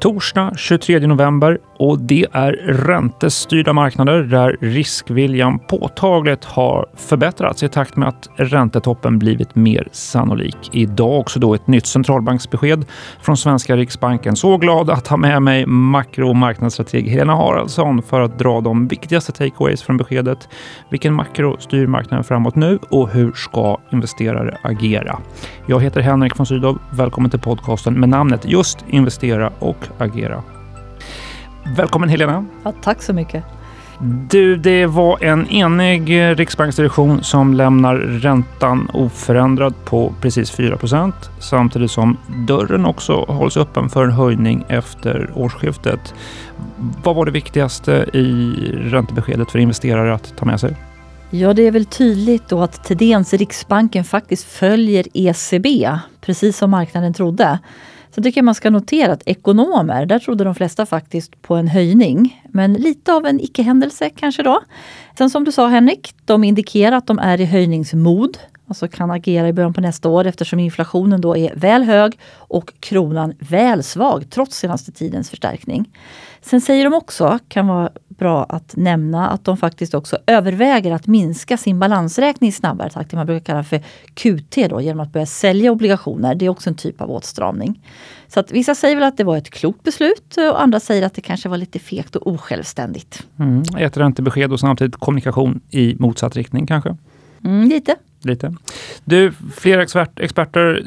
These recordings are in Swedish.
Torsdag 23 november och det är räntestyrda marknader där riskviljan påtagligt har förbättrats i takt med att räntetoppen blivit mer sannolik. Idag också då ett nytt centralbanksbesked från svenska Riksbanken. Så glad att ha med mig makro och marknadsstrateg Helena Haraldsson för att dra de viktigaste takeaways från beskedet. Vilken makro styr marknaden framåt nu och hur ska investerare agera? Jag heter Henrik von Sydow. Välkommen till podcasten med namnet just Investera och agera. Välkommen Helena! Ja, tack så mycket. Du, det var en enig riksbanksdirektion som lämnar räntan oförändrad på precis 4% samtidigt som dörren också hålls öppen för en höjning efter årsskiftet. Vad var det viktigaste i räntebeskedet för investerare att ta med sig? Ja, det är väl tydligt då att Tedens Riksbanken faktiskt följer ECB, precis som marknaden trodde. Så tycker jag man ska notera att ekonomer, där trodde de flesta faktiskt på en höjning. Men lite av en icke-händelse kanske då. Sen som du sa Henrik, de indikerar att de är i höjningsmod. Alltså kan agera i början på nästa år eftersom inflationen då är väl hög och kronan väl svag trots senaste tidens förstärkning. Sen säger de också, kan vara bra att nämna, att de faktiskt också överväger att minska sin balansräkning i snabbare takt, det man brukar kalla för QT, då, genom att börja sälja obligationer. Det är också en typ av åtstramning. Så att vissa säger väl att det var ett klokt beslut och andra säger att det kanske var lite fegt och osjälvständigt. Mm, ett räntebesked och samtidigt kommunikation i motsatt riktning kanske? Mm, lite. Lite. Du, flera expert, experter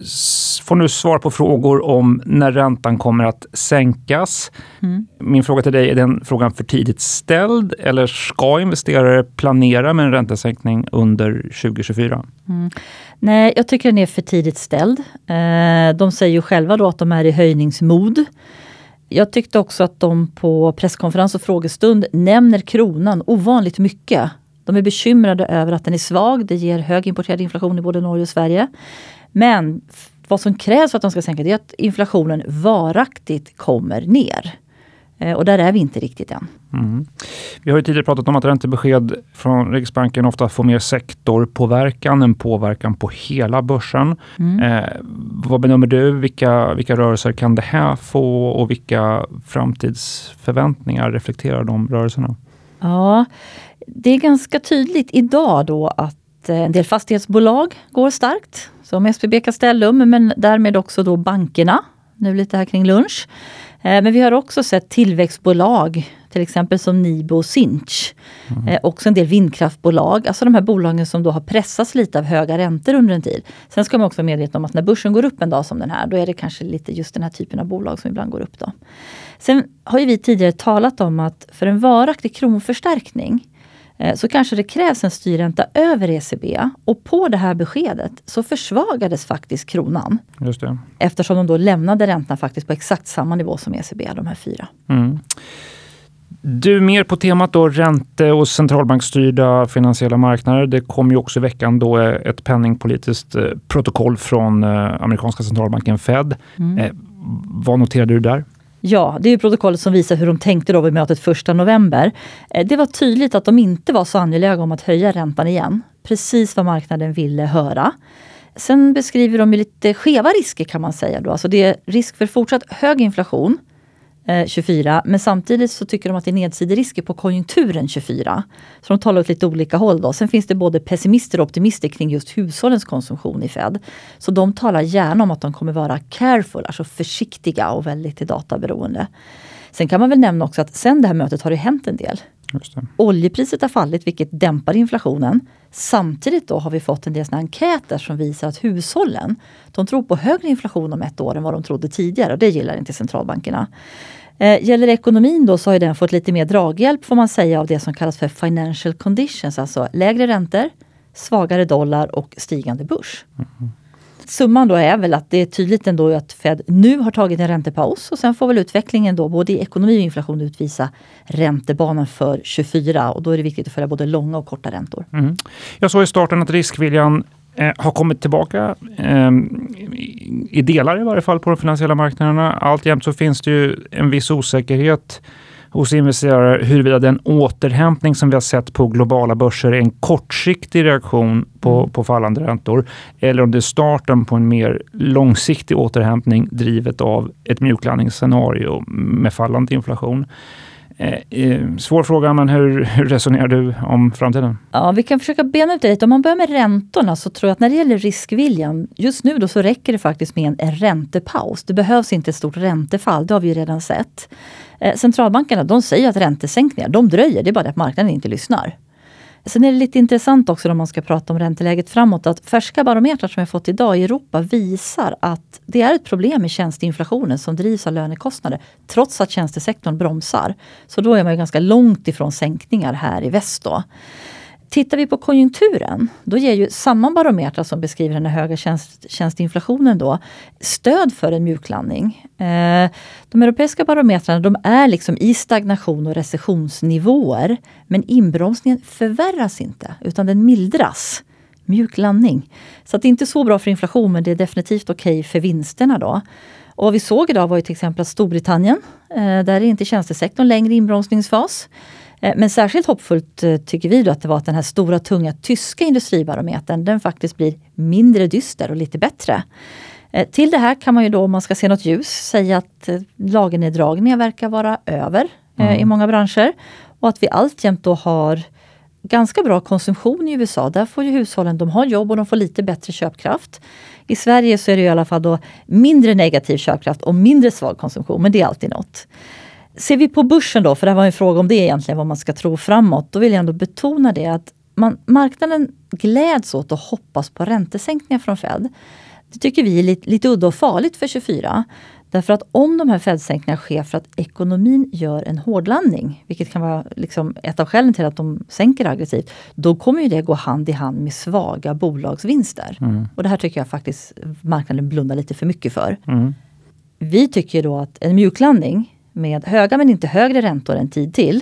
får nu svar på frågor om när räntan kommer att sänkas. Mm. Min fråga till dig, är den frågan för tidigt ställd eller ska investerare planera med en räntesänkning under 2024? Mm. Nej, jag tycker den är för tidigt ställd. Eh, de säger ju själva då att de är i höjningsmod. Jag tyckte också att de på presskonferens och frågestund nämner kronan ovanligt mycket. De är bekymrade över att den är svag. Det ger hög importerad inflation i både Norge och Sverige. Men vad som krävs för att de ska sänka det är att inflationen varaktigt kommer ner. Eh, och där är vi inte riktigt än. Mm. Vi har ju tidigare pratat om att räntebesked från Riksbanken ofta får mer sektorpåverkan än påverkan på hela börsen. Mm. Eh, vad bedömer du? Vilka, vilka rörelser kan det här få och vilka framtidsförväntningar reflekterar de rörelserna? Ja, det är ganska tydligt idag då att eh, en del fastighetsbolag går starkt. Som SBB Castellum, men därmed också då bankerna. Nu lite här kring lunch. Eh, men vi har också sett tillväxtbolag, till exempel som Nibo och Sinch. Mm. Eh, också en del vindkraftbolag, alltså de här bolagen som då har pressats lite av höga räntor under en tid. Sen ska man också vara medveten om att när börsen går upp en dag som den här, då är det kanske lite just den här typen av bolag som ibland går upp. Då. Sen har vi tidigare talat om att för en varaktig kronförstärkning Eh, så kanske det krävs en styrränta över ECB. Och på det här beskedet så försvagades faktiskt kronan. Just det. Eftersom de då lämnade räntan faktiskt på exakt samma nivå som ECB, de här fyra. Mm. Du, mer på temat då ränte och centralbankstyrda finansiella marknader. Det kom ju också i veckan då ett penningpolitiskt eh, protokoll från eh, amerikanska centralbanken Fed. Mm. Vad noterade du där? Ja, det är protokollet som visar hur de tänkte då vid mötet 1 november. Eh, det var tydligt att de inte var så angelägna om att höja räntan igen. Precis vad marknaden ville höra. Sen beskriver de lite skeva risker kan man säga. Då. Alltså det är risk för fortsatt hög inflation 24. Eh, Men samtidigt så tycker de att det är nedsiderisker på konjunkturen 24. Så de talar åt lite olika håll. Då. Sen finns det både pessimister och optimister kring just hushållens konsumtion i Fed. Så de talar gärna om att de kommer vara careful, alltså försiktiga och väldigt databeroende. Sen kan man väl nämna också att sen det här mötet har det hänt en del. Oljepriset har fallit vilket dämpar inflationen. Samtidigt då har vi fått en del såna enkäter som visar att hushållen de tror på högre inflation om ett år än vad de trodde tidigare och det gillar inte centralbankerna. Eh, gäller ekonomin då så har den fått lite mer draghjälp får man säga av det som kallas för financial conditions, alltså lägre räntor, svagare dollar och stigande börs. Mm summan då är väl att det är tydligt ändå att Fed nu har tagit en räntepaus och sen får väl utvecklingen då både i ekonomi och inflation utvisa räntebanan för 24 och då är det viktigt att följa både långa och korta räntor. Mm. Jag sa i starten att riskviljan eh, har kommit tillbaka eh, i delar i varje fall på de finansiella marknaderna. Alltjämt så finns det ju en viss osäkerhet hos investerare huruvida den återhämtning som vi har sett på globala börser är en kortsiktig reaktion på, mm. på fallande räntor eller om det är starten på en mer långsiktig återhämtning drivet av ett mjuklandningsscenario med fallande inflation. Eh, eh, svår fråga, men hur, hur, resonerar du om framtiden? Ja, vi kan försöka bena ut det lite. Om man börjar med räntorna så tror jag att när det gäller riskviljan, just nu då så räcker det faktiskt med en räntepaus. Det behövs inte ett stort räntefall, det har vi ju redan sett. Eh, centralbankerna de säger att räntesänkningar, de dröjer, det är bara det att marknaden inte lyssnar. Sen är det lite intressant också om man ska prata om ränteläget framåt att färska barometrar som vi fått idag i Europa visar att det är ett problem med tjänsteinflationen som drivs av lönekostnader trots att tjänstesektorn bromsar. Så då är man ju ganska långt ifrån sänkningar här i väst. Då. Tittar vi på konjunkturen, då ger ju samma barometrar som beskriver den höga tjänst, tjänsteinflationen då, stöd för en mjuklandning. Eh, de europeiska barometrarna de är liksom i stagnation och recessionsnivåer. Men inbromsningen förvärras inte, utan den mildras. Mjuk landning. Så det är inte så bra för inflation, men det är definitivt okej okay för vinsterna. då. Och vad vi såg idag var ju till exempel att Storbritannien, eh, där är inte tjänstesektorn längre i inbromsningsfas. Eh, men särskilt hoppfullt eh, tycker vi då att det var att den här stora tunga tyska industribarometern den faktiskt blir mindre dyster och lite bättre. Eh, till det här kan man ju då, om man ska se något ljus, säga att lagerneddragningar verkar vara över mm. i många branscher. Och att vi alltjämt då har ganska bra konsumtion i USA. Där får ju hushållen, de har jobb och de får lite bättre köpkraft. I Sverige så är det i alla fall då mindre negativ köpkraft och mindre svag konsumtion, men det är alltid något. Ser vi på börsen då, för det var en fråga om det egentligen, vad man ska tro framåt. Då vill jag ändå betona det att man, marknaden gläds åt och hoppas på räntesänkningar från Fed. Det tycker vi är lite, lite udda och farligt för 24. Därför att om de här Fed-sänkningarna sker för att ekonomin gör en hårdlandning, vilket kan vara liksom ett av skälen till att de sänker aggressivt, då kommer ju det gå hand i hand med svaga bolagsvinster. Mm. Och det här tycker jag faktiskt marknaden blundar lite för mycket för. Mm. Vi tycker då att en mjuklandning med höga men inte högre räntor en tid till.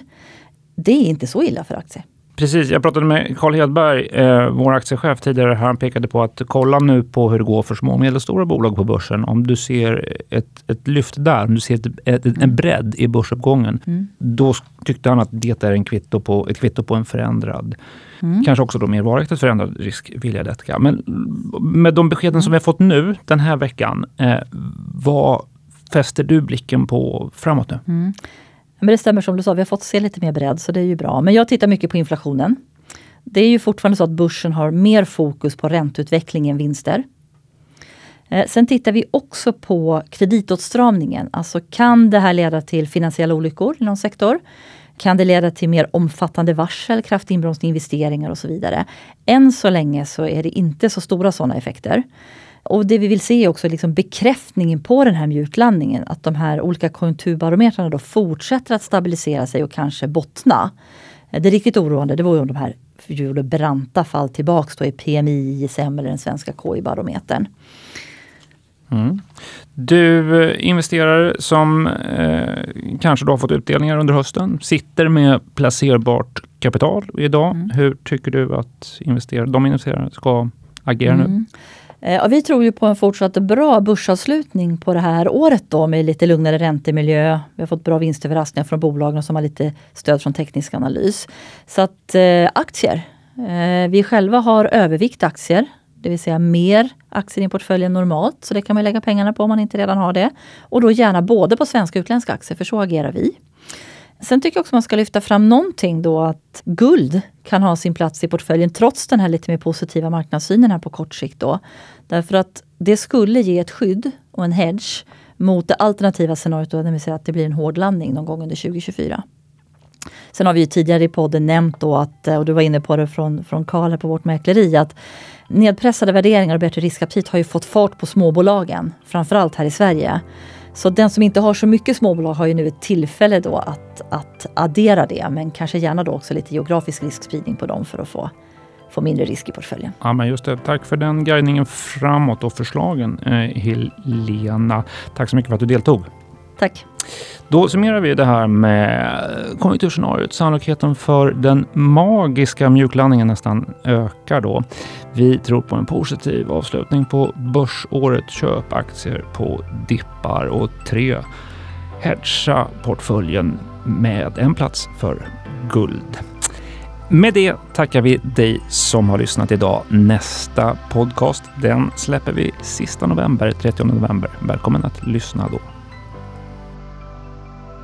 Det är inte så illa för aktier. Precis, jag pratade med Carl Hedberg, eh, vår aktiechef tidigare. Han pekade på att kolla nu på hur det går för små och medelstora bolag på börsen. Om du ser ett, ett lyft där, om du ser ett, ett, en bredd i börsuppgången, mm. då tyckte han att det är en kvitto på, ett kvitto på en förändrad, mm. kanske också då mer varaktigt förändrad riskvilja. Detta. Men med de beskeden som vi har fått nu den här veckan, eh, vad fäster du blicken på framåt nu? Mm. Men det stämmer som du sa, vi har fått se lite mer bredd så det är ju bra. Men jag tittar mycket på inflationen. Det är ju fortfarande så att börsen har mer fokus på ränteutveckling än vinster. Eh, sen tittar vi också på kreditåtstramningen. Alltså kan det här leda till finansiella olyckor i någon sektor? Kan det leda till mer omfattande varsel, kraftig inbromsning investeringar och så vidare? Än så länge så är det inte så stora sådana effekter. Och det vi vill se är också liksom bekräftningen på den här mjuklandningen. Att de här olika konjunkturbarometrarna då fortsätter att stabilisera sig och kanske bottna. Det riktigt oroande det var ju om de här gjorde branta fall tillbaks då i PMI, ISM eller den svenska KI-barometern. Mm. Du eh, investerar som eh, kanske då har fått utdelningar under hösten, sitter med placerbart kapital idag. Mm. Hur tycker du att investerare, de investerare ska agera mm. nu? Eh, ja, vi tror ju på en fortsatt bra börsavslutning på det här året då med lite lugnare räntemiljö. Vi har fått bra vinstöverraskningar från bolagen som har lite stöd från teknisk analys. Så att eh, aktier. Eh, vi själva har övervikt aktier, det vill säga mer aktier i portföljen normalt. Så det kan man lägga pengarna på om man inte redan har det. Och då gärna både på svenska och utländska aktier, för så agerar vi. Sen tycker jag också man ska lyfta fram någonting då att guld kan ha sin plats i portföljen trots den här lite mer positiva marknadssynen här på kort sikt. Då. Därför att det skulle ge ett skydd och en hedge mot det alternativa scenariot, det vill säga att det blir en hård landning någon gång under 2024. Sen har vi tidigare i podden nämnt då att, och du var inne på det från, från Karl på vårt mäkleri, att nedpressade värderingar och bättre riskaptit har ju fått fart på småbolagen, framförallt här i Sverige. Så den som inte har så mycket småbolag har ju nu ett tillfälle då att, att addera det, men kanske gärna då också lite geografisk riskspridning på dem för att få, få mindre risk i portföljen. Ja, men just det. Tack för den guidningen framåt och förslagen, eh, Helena. Tack så mycket för att du deltog. Tack. Då summerar vi det här med konjunkturscenariot. Sannolikheten för den magiska mjuklandningen nästan ökar då. Vi tror på en positiv avslutning på börsåret. Köp aktier på dippar och tre hedga portföljen med en plats för guld. Med det tackar vi dig som har lyssnat idag. Nästa podcast den släpper vi sista november, 30 november. Välkommen att lyssna då.